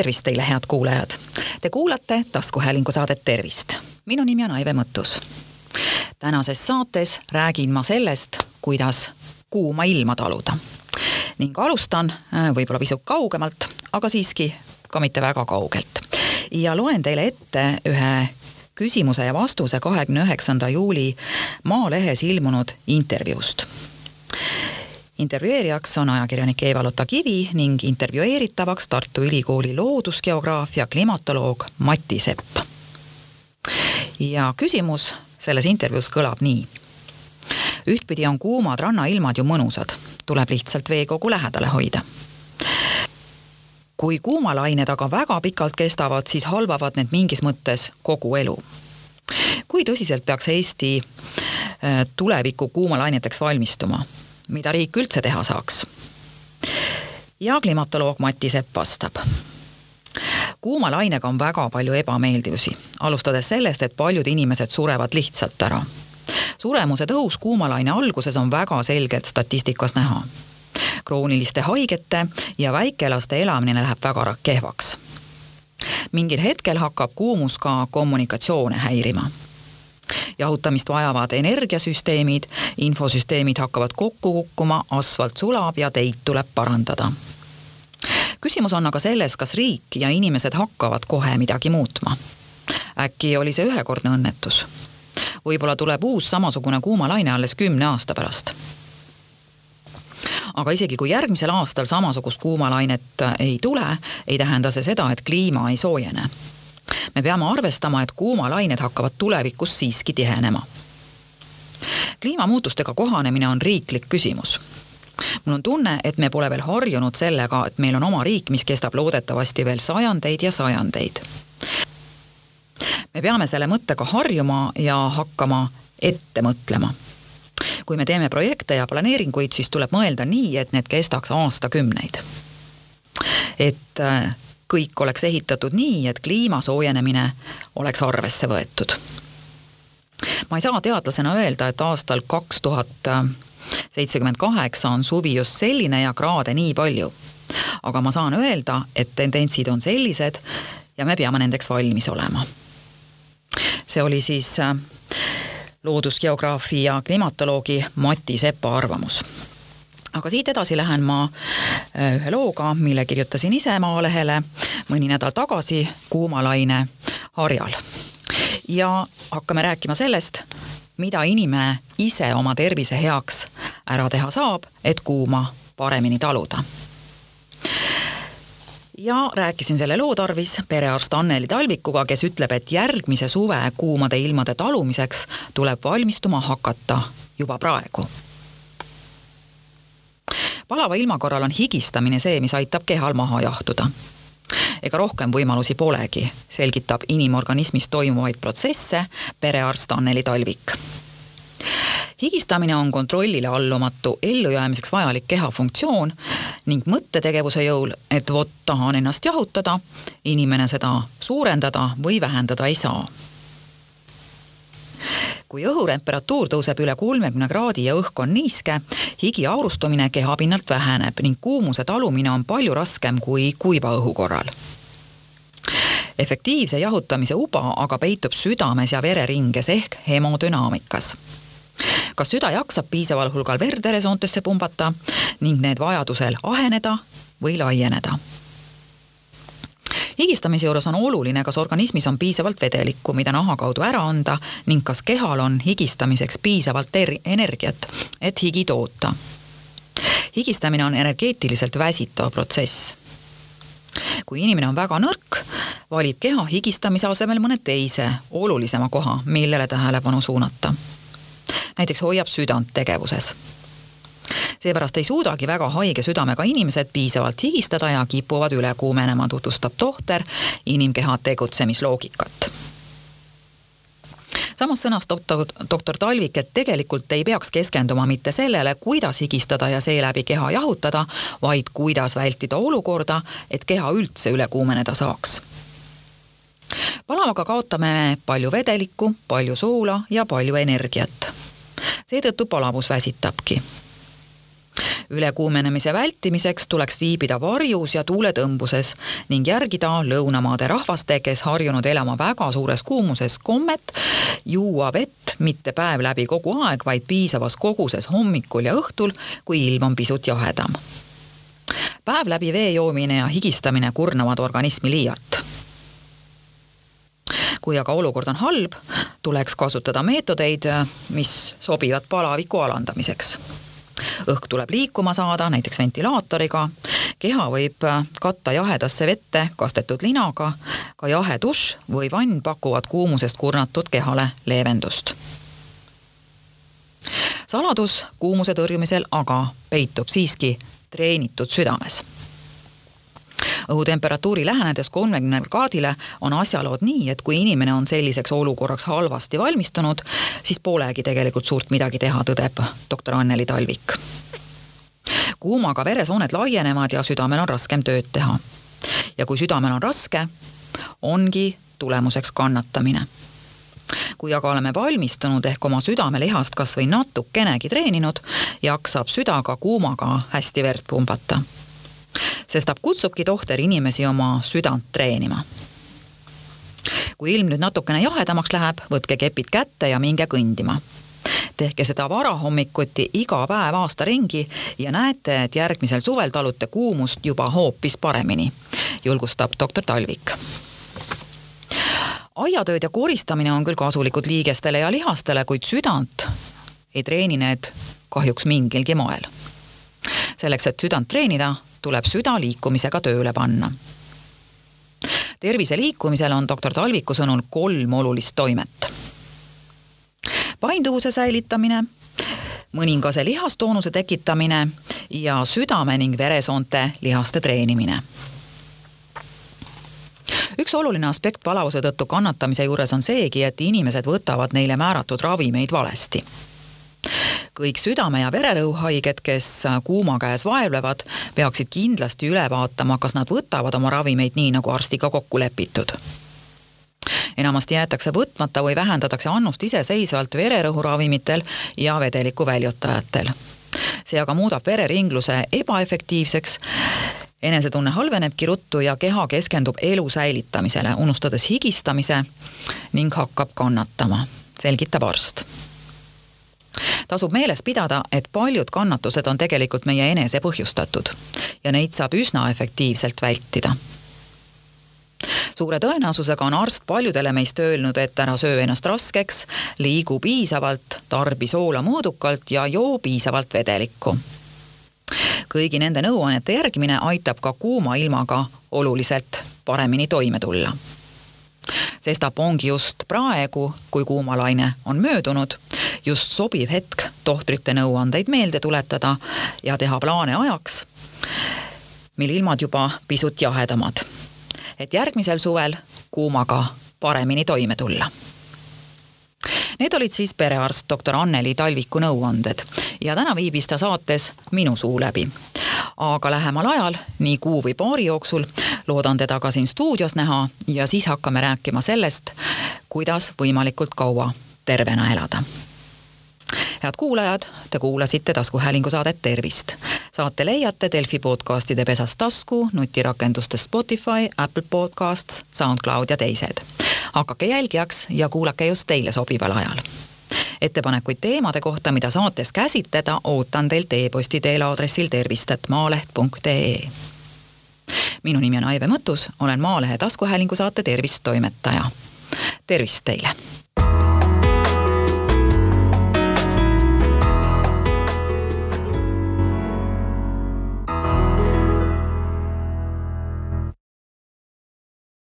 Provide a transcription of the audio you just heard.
tervist teile, head kuulajad! Te kuulate taskuhäälingu saadet Tervist. minu nimi on Aive Mõttus. tänases saates räägin ma sellest, kuidas kuuma ilma taluda. ning alustan äh, võib-olla pisut kaugemalt, aga siiski ka mitte väga kaugelt. ja loen teile ette ühe küsimuse ja vastuse kahekümne üheksanda juuli Maalehes ilmunud intervjuust intervjueerijaks on ajakirjanik Eva-Lotta Kivi ning intervjueeritavaks Tartu Ülikooli loodusgeograafia klimatoloog Mati Sepp. ja küsimus selles intervjuus kõlab nii. ühtpidi on kuumad rannailmad ju mõnusad, tuleb lihtsalt veekogu lähedale hoida kui kuumalained aga väga pikalt kestavad, siis halvavad need mingis mõttes kogu elu. kui tõsiselt peaks Eesti äh, tuleviku kuumalaineteks valmistuma? Mida riik üldse teha saaks? ja klimatoloog Mati Sepp vastab kuuma lainega on väga palju ebameeldivusi, alustades sellest, et paljud inimesed surevad lihtsalt ära. suremuse tõus kuumalaine alguses on väga selgelt statistikas näha. krooniliste haigete ja väikelaste elamine läheb väga kehvaks. mingil hetkel hakkab kuumus ka kommunikatsioone häirima jahutamist vajavad energiasüsteemid, infosüsteemid hakkavad kokku kukkuma, asfalt sulab ja teid tuleb parandada. küsimus on aga selles, kas riik ja inimesed hakkavad kohe midagi muutma. äkki oli see ühekordne õnnetus? võib-olla tuleb uus samasugune kuumalaine alles kümne aasta pärast aga isegi kui järgmisel aastal samasugust kuumalainet ei tule, ei tähenda see seda, et kliima ei soojene me peame arvestama, et kuumalained hakkavad tulevikus siiski tihenema. kliimamuutustega kohanemine on riiklik küsimus mul on tunne, et me pole veel harjunud sellega, et meil on oma riik, mis kestab loodetavasti veel sajandeid ja sajandeid. me peame selle mõttega harjuma ja hakkama ette mõtlema. kui me teeme projekte ja planeeringuid, siis tuleb mõelda nii, et need kestaks aastakümneid. et kõik oleks ehitatud nii, et kliima soojenemine oleks arvesse võetud. ma ei saa teadlasena öelda, et aastal kaks tuhat seitsekümmend kaheksa on suvi just selline ja kraade nii palju. aga ma saan öelda, et tendentsid on sellised ja me peame nendeks valmis olema. see oli siis äh, loodusgeograafi ja klimatoloogi Mati Sepa arvamus aga siit edasi lähen ma äh, ühe looga, mille kirjutasin ise Maalehele mõni nädal tagasi kuumalaine harjal. ja hakkame rääkima sellest, mida inimene ise oma tervise heaks ära teha saab, et kuuma paremini taluda. ja rääkisin selle loo tarvis perearst Anneli Talvikuga, kes ütleb, et järgmise suve kuumade ilmade talumiseks tuleb valmistuma hakata juba praegu palava ilma korral on higistamine see, mis aitab kehal maha jahtuda. ega rohkem võimalusi polegi, selgitab inimorganismis toimuvaid protsesse perearst Anneli Talvik higistamine on kontrollile allumatu ellujäämiseks vajalik keha funktsioon ning mõttetegevuse jõul, et vot tahan ennast jahutada, inimene seda suurendada või vähendada ei saa kui õhutemperatuur tõuseb üle kolmekümne kraadi ja õhk on niiske, higi aurustumine kehapinnalt väheneb ning kuumuse talumine on palju raskem kui kuiva õhu korral efektiivse jahutamise uba aga peitub südames ja vereringes ehk hemodünaamikas. kas süda jaksab piisaval hulgal verd veresoontesse pumbata ning need vajadusel aheneda või laieneda higistamise juures on oluline, kas organismis on piisavalt vedelikku, mida naha kaudu ära anda ning kas kehal on higistamiseks piisavalt er-, energiat, et higi toota. higistamine on energeetiliselt väsitav protsess kui inimene on väga nõrk, valib keha higistamise asemel mõne teise, olulisema koha, millele tähelepanu suunata. näiteks hoiab südant tegevuses seepärast ei suudagi väga haige südamega inimesed piisavalt higistada ja kipuvad üle kuumenema, tutvustab tohter inimkeha tegutsemisloogikat samas sõnas doktor, doktor Talvik, et tegelikult ei peaks keskenduma mitte sellele, kuidas higistada ja seeläbi keha jahutada, vaid kuidas vältida olukorda, et keha üldse üle kuumeneda saaks. palavaga kaotame palju vedelikku, palju soola ja palju energiat. seetõttu palavus väsitabki ülekuumenemise vältimiseks tuleks viibida varjus ja tuuletõmbuses ning järgida lõunamaade rahvaste, kes harjunud elama väga suures kuumuses kommet, juua vett mitte päev läbi kogu aeg, vaid piisavas koguses hommikul ja õhtul, kui ilm on pisut jahedam. päev läbi vee joomine ja higistamine kurnavad organismi liialt kui aga olukord on halb, tuleks kasutada meetodeid, mis sobivad palaviku alandamiseks õhk tuleb liikuma saada, näiteks ventilaatoriga, keha võib katta jahedasse vette kastetud linaga, ka jahe dušš või vann pakuvad kuumusest kurnatud kehale leevendust. saladus kuumuse tõrjumisel aga peitub siiski treenitud südames õhutemperatuuri lähenedes kolmekümne kraadile on asjalood nii, et kui inimene on selliseks olukorraks halvasti valmistunud, siis polegi tegelikult suurt midagi teha, tõdeb doktor Anneli Talvik. kuumaga veresooned laienevad ja südamel on raskem tööd teha. ja kui südamel on raske, ongi tulemuseks kannatamine kui aga oleme valmistunud ehk oma südamelihast kas või natukenegi treeninud, jaksab süda ka kuumaga hästi verd pumbata sestap kutsubki tohter inimesi oma südant treenima. kui ilm nüüd natukene jahedamaks läheb, võtke kepid kätte ja minge kõndima tehke seda varahommikuti iga päev aasta ringi ja näete, et järgmisel suvel talute kuumust juba hoopis paremini, julgustab doktor Talvik. aiatööd ja koristamine on küll kasulikud liigestele ja lihastele, kuid südant ei treeni need kahjuks mingilgi moel. selleks, et südant treenida, tuleb süda liikumisega tööle panna. tervise liikumisel on doktor Talviku sõnul kolm olulist toimet. painduvuse säilitamine, mõningase lihastoonuse tekitamine ja südame ning veresoonte lihaste treenimine üks oluline aspekt palavuse tõttu kannatamise juures on seegi, et inimesed võtavad neile määratud ravimeid valesti kõik südame- ja vererõhuhaiged, kes kuuma käes vaevlevad, peaksid kindlasti üle vaatama, kas nad võtavad oma ravimeid nii, nagu arstiga kokku lepitud. Enamasti jäetakse võtmata või vähendatakse annust iseseisvalt vererõhuravimitel ja vedeliku väljutajatel. see aga muudab vereringluse ebaefektiivseks, enesetunne halvenebki ruttu ja keha keskendub elu säilitamisele, unustades higistamise ning hakkab kannatama, selgitab arst tasub meeles pidada, et paljud kannatused on tegelikult meie enese põhjustatud ja neid saab üsna efektiivselt vältida suure tõenäosusega on arst paljudele meist öelnud, et ära söö ennast raskeks, liigu piisavalt, tarbi soola mõõdukalt ja joo piisavalt vedelikku. kõigi nende nõuannete järgimine aitab ka kuuma ilmaga oluliselt paremini toime tulla sestap ongi just praegu, kui kuumalaine on möödunud, just sobiv hetk tohtrite nõuandeid meelde tuletada ja teha plaane ajaks, mil ilmad juba pisut jahedamad. et järgmisel suvel kuumaga paremini toime tulla Need olid siis perearst doktor Anneli Talviku nõuanded ja täna viibis ta saates minu suu läbi. aga lähemal ajal, nii kuu või paari jooksul, loodan teda ka siin stuudios näha ja siis hakkame rääkima sellest, kuidas võimalikult kaua tervena elada head kuulajad, te kuulasite taskuhäälingu saadet Tervist. saate leiate Delfi podcastide pesast tasku, nutirakendustest Spotify, Apple Podcasts, SoundCloud ja teised. hakake jälgijaks ja kuulake just teile sobival ajal ettepanekuid teemade kohta, mida saates käsitleda, ootan teilt e-posti teel aadressil tervist.maaleht.ee minu nimi on Aive Mõttus, olen Maalehe taskuhäälingu saate Tervist toimetaja. tervist teile!